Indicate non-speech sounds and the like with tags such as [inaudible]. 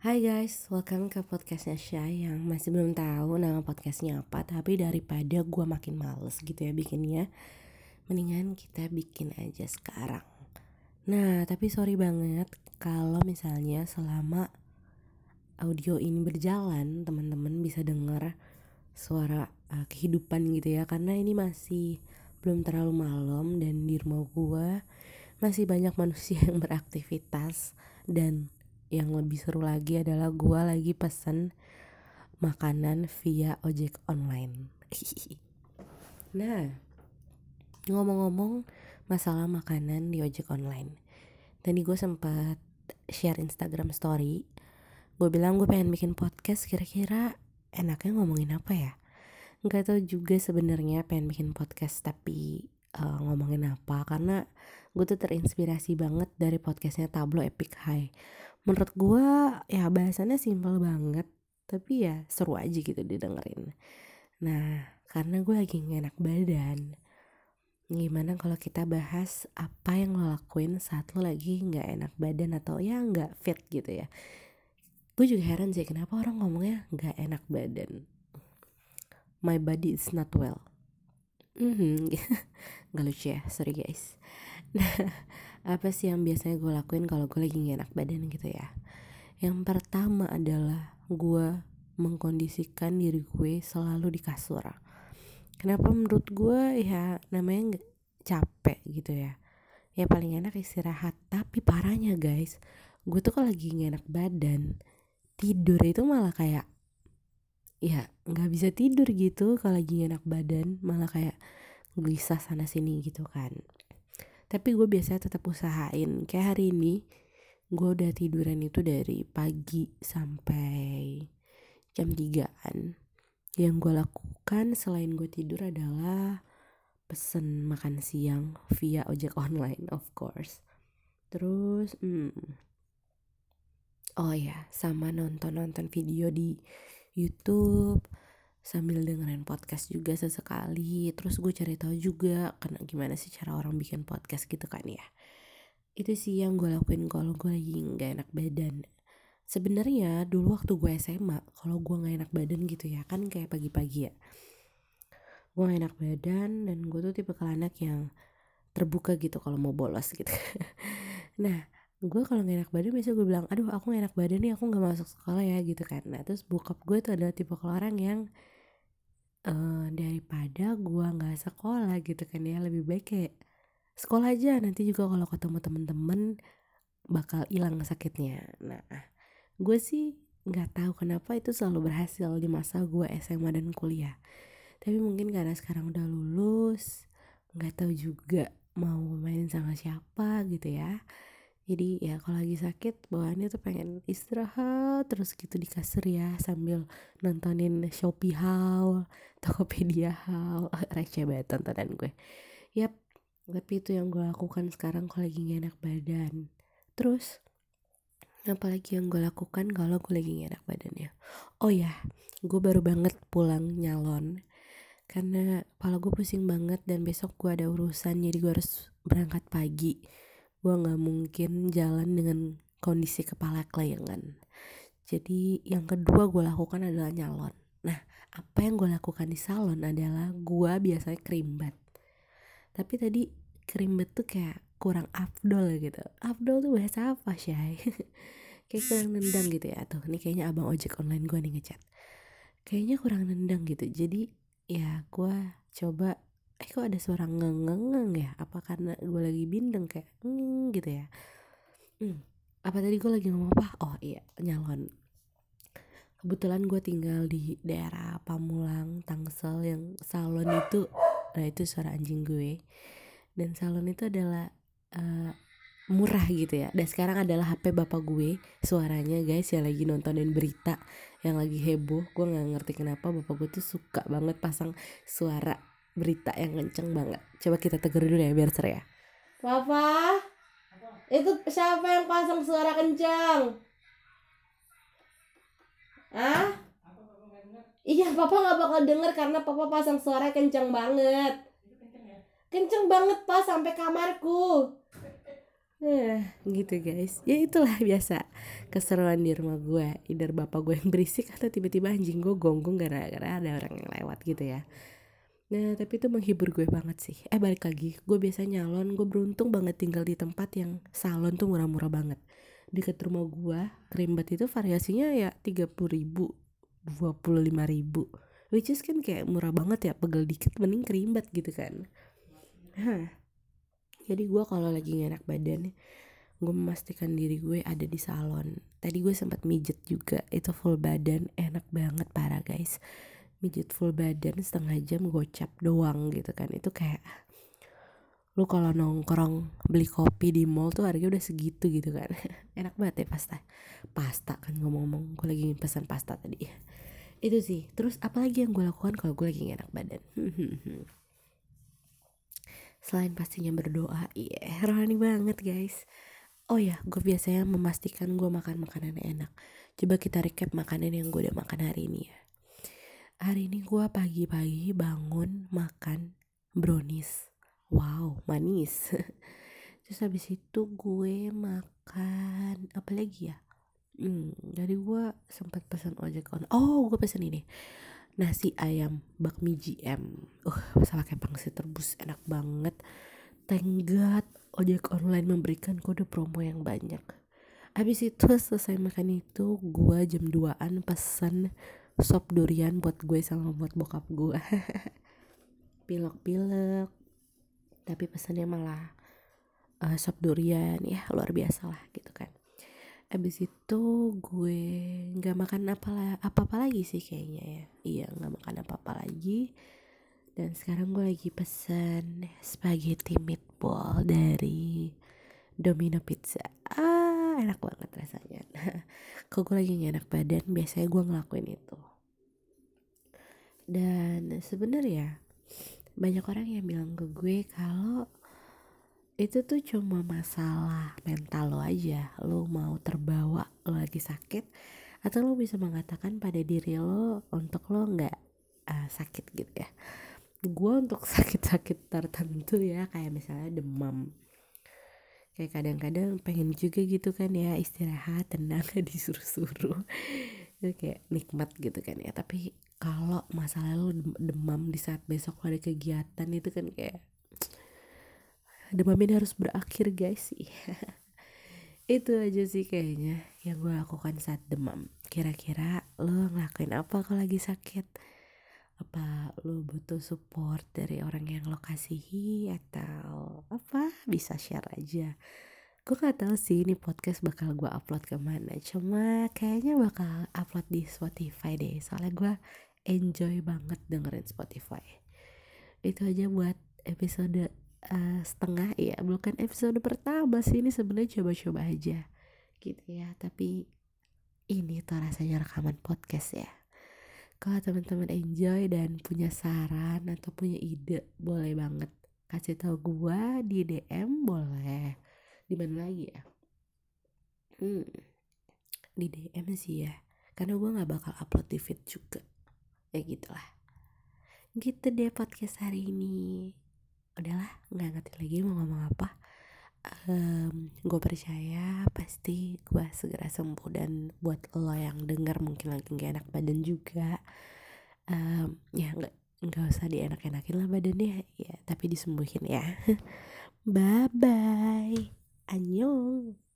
Hai guys, welcome ke podcastnya Shay yang masih belum tahu nama podcastnya apa Tapi daripada gue makin males gitu ya bikinnya Mendingan kita bikin aja sekarang. Nah tapi sorry banget kalau misalnya selama audio ini berjalan Teman-teman bisa dengar suara uh, kehidupan gitu ya Karena ini masih belum terlalu malam dan di rumah gue masih banyak [laughs] manusia yang beraktivitas Dan yang lebih seru lagi adalah gue lagi pesen makanan via ojek online. [laughs] Nah ngomong-ngomong masalah makanan di ojek online. Tadi gue sempat share instagram story. Gue bilang gue pengen bikin podcast kira-kira enaknya ngomongin apa ya? Nggak tahu juga sebenarnya pengen bikin podcast tapi uh, ngomongin apa. Karena gue tuh terinspirasi banget dari podcastnya Tablo Epic High menurut gue ya bahasannya simpel banget tapi ya seru aja gitu didengerin. Nah karena gue lagi gak enak badan gimana kalau kita bahas apa yang lo lakuin saat lo lagi nggak enak badan atau ya nggak fit gitu ya? Gue juga heran sih kenapa orang ngomongnya nggak enak badan? My body is not well. Mm -hmm. [laughs] nggak lucu ya sorry guys apa sih yang biasanya gue lakuin kalau gue lagi gak enak badan gitu ya? Yang pertama adalah gue mengkondisikan diri gue selalu di kasur. Kenapa menurut gue ya namanya gak capek gitu ya? Ya paling enak istirahat. Tapi parahnya guys gue tuh kalau lagi gak enak badan tidur itu malah kayak ya nggak bisa tidur gitu kalau lagi enak badan malah kayak gelisah sana sini gitu kan tapi gue biasanya tetap usahain. Kayak hari ini gue udah tiduran itu dari pagi sampai jam 3an yang gue lakukan selain gue tidur adalah pesen makan siang via ojek online of course. Terus hmm, oh ya sama nonton nonton video di YouTube sambil dengerin podcast juga sesekali. Terus gue cari tahu juga karena gimana sih cara orang bikin podcast gitu kan ya. Itu sih yang gue lakuin kalau gue lagi nggak enak badan. Sebenarnya dulu waktu gue SMA kalau gue nggak enak badan gitu ya kan kayak pagi-pagi ya. Gue gak enak badan dan gue tuh tipe anak yang terbuka gitu kalau mau bolos gitu. [laughs] Nah gue kalau gak enak badan biasanya gue bilang aduh aku gak enak badan nih aku gak masuk sekolah ya gitu kan. Nah terus bokap gue tuh adalah tipe orang yang uh, daripada gua nggak sekolah gitu kan ya. Lebih baik kayak sekolah aja. Nanti juga kalau ketemu temen-temen bakal hilang sakitnya. Nah gue sih nggak tahu kenapa itu selalu berhasil di masa gue SMA dan kuliah. Tapi mungkin karena sekarang udah lulus nggak tahu juga mau main sama siapa gitu ya jadi ya kalau lagi sakit bawaannya tuh pengen istirahat terus gitu di kasur ya sambil nontonin Shopee Haul [laughs] Tokopedia Haul. [laughs] Receh banget tontonan gue. Yap tapi itu yang gue lakukan sekarang kalau lagi gak enak badan. Terus apalagi yang gue lakukan kalau gue lagi gak enak badannya oh ya gue baru banget pulang nyalon. Karena kepala gue pusing banget dan besok gue ada urusan jadi gue harus berangkat pagi gue nggak mungkin jalan dengan kondisi kepala kelayangan jadi yang kedua gue lakukan adalah nyalon. Nah apa yang gue lakukan di salon adalah gue biasanya krimbat tapi tadi krimbat tuh kayak kurang afdol gitu. Afdol tuh bahasa apa sih [laughs] kayak kurang nendang gitu ya. Tuh ini kayaknya abang ojek online gue nih ngechat. Kayaknya kurang nendang gitu. Jadi ya gue coba eh kok ada suara ngengengeng ya? Apa karena gue lagi bindeng kayak ngeng gitu ya? Hmm, apa tadi gue lagi ngomong apa? Oh iya nyalon. Kebetulan gue tinggal di daerah Pamulang Tangsel yang salon itu nah itu suara anjing gue. Dan salon itu adalah uh, murah gitu ya. Dan sekarang adalah HP bapak gue suaranya guys yang lagi nontonin berita yang lagi heboh. Gue nggak ngerti kenapa bapak gue tuh suka banget pasang suara berita yang kenceng banget. Coba kita tegur dulu ya biar seru ya. Papa, itu siapa yang pasang suara kencang? Ah? Iya, papa nggak bakal denger karena papa pasang suara kencang banget. Kenceng banget pas sampai kamarku. Nah, gitu guys. Ya itulah biasa. keseruan di rumah gue either bapak gue yang berisik atau tiba-tiba anjing gue gonggong gara-gara ada orang yang lewat gitu ya Nah tapi itu menghibur gue banget sih. Eh balik lagi Gue biasa nyalon Gue beruntung banget tinggal di tempat yang salon tuh murah-murah banget. Deket rumah gue Kerimbat itu variasinya ya 30 ribu 25 ribu. Which is kan kayak murah banget ya Pegel dikit mending kerimbat gitu kan. Hah. Jadi gue kalau lagi enak badan Gue memastikan diri gue ada di salon. Tadi gue sempat mijet juga Itu full badan Enak banget parah guys mijit full badan setengah jam gocap doang gitu kan. Itu kayak lu kalau nongkrong beli kopi di mall tuh harganya udah segitu gitu kan. [laughs] Enak banget ya pasta. Pasta kan ngomong-ngomong gue lagi pesan pasta tadi. Itu sih. Terus apalagi yang gue lakukan kalau gue lagi enak badan? [laughs] Selain pastinya berdoa iya yeah, rohani banget guys. Oh ya gue biasanya memastikan gue makan makanan enak. Coba kita recap makanan yang gue udah makan hari ini ya hari ini gue pagi-pagi bangun makan brownies. Wow manis. [laughs] Terus habis itu gue makan apa lagi ya? Hmm, jadi gue sempat pesan ojek on oh gue pesan ini. Nasi ayam bakmi GM uh sama kayak pangsit terbus enak banget. God ojek online memberikan kode promo yang banyak. Habis itu [laughs] selesai makan itu gue jam 2an pesan sop durian buat gue sama buat bokap gue. [laughs] Pilek-pilek. Tapi pesannya malah uh, sop durian. Ya luar biasa lah gitu kan. Abis itu gue nggak makan apa apa apa lagi sih kayaknya ya. Iya nggak makan apa apa lagi. Dan sekarang gue lagi pesan spaghetti meatball dari Domino Pizza. Ah enak banget rasanya. [laughs] Kalau gue lagi gak enak badan biasanya gue ngelakuin itu. Dan sebenarnya banyak orang yang bilang ke gue kalau itu tuh cuma masalah mental lo aja. Lo mau terbawa lo lagi sakit atau lo bisa mengatakan pada diri lo untuk lo nggak uh, sakit gitu ya. Gue untuk [laughs] sakit-sakit tertentu ya kayak misalnya demam kayak kadang-kadang pengen juga gitu kan ya istirahat tenang [laughs] disuruh-suruh. Kayak nikmat gitu kan ya. Tapi kalau masalah lu demam di saat besok lo ada kegiatan itu kan kayak [tsk] demam ini harus berakhir guys sih. [laughs] Itu aja sih kayaknya yang gue lakukan saat demam. Kira-kira lo ngelakuin apa kalau lagi sakit apa lo butuh support dari orang yang lo kasihi atau apa? Bisa share aja. Gue gak tahu sih ini podcast bakal gue upload ke mana cuma kayaknya bakal upload di Spotify deh soalnya gue enjoy banget dengerin Spotify. Itu aja buat episode uh, setengah ya bukan episode pertama sih ini sebenarnya coba-coba aja gitu ya. Tapi ini tuh rasanya rekaman podcast ya kalau teman-teman enjoy dan punya saran atau punya ide boleh banget. Kasih tahu gua di DM boleh. Di mana lagi ya? Hmm di DM sih ya. Karena gua nggak bakal upload di feed juga. Ya gitulah. Gitu deh podcast hari ini. Udahlah nggak ngerti lagi mau ngomong apa um, gue percaya pasti gue segera sembuh dan buat lo yang denger mungkin lagi gak enak badan juga. Um, ya nggak nggak usah dienak-enakin lah badannya. Ya tapi disembuhin ya. [laughs] Bye bye annyeong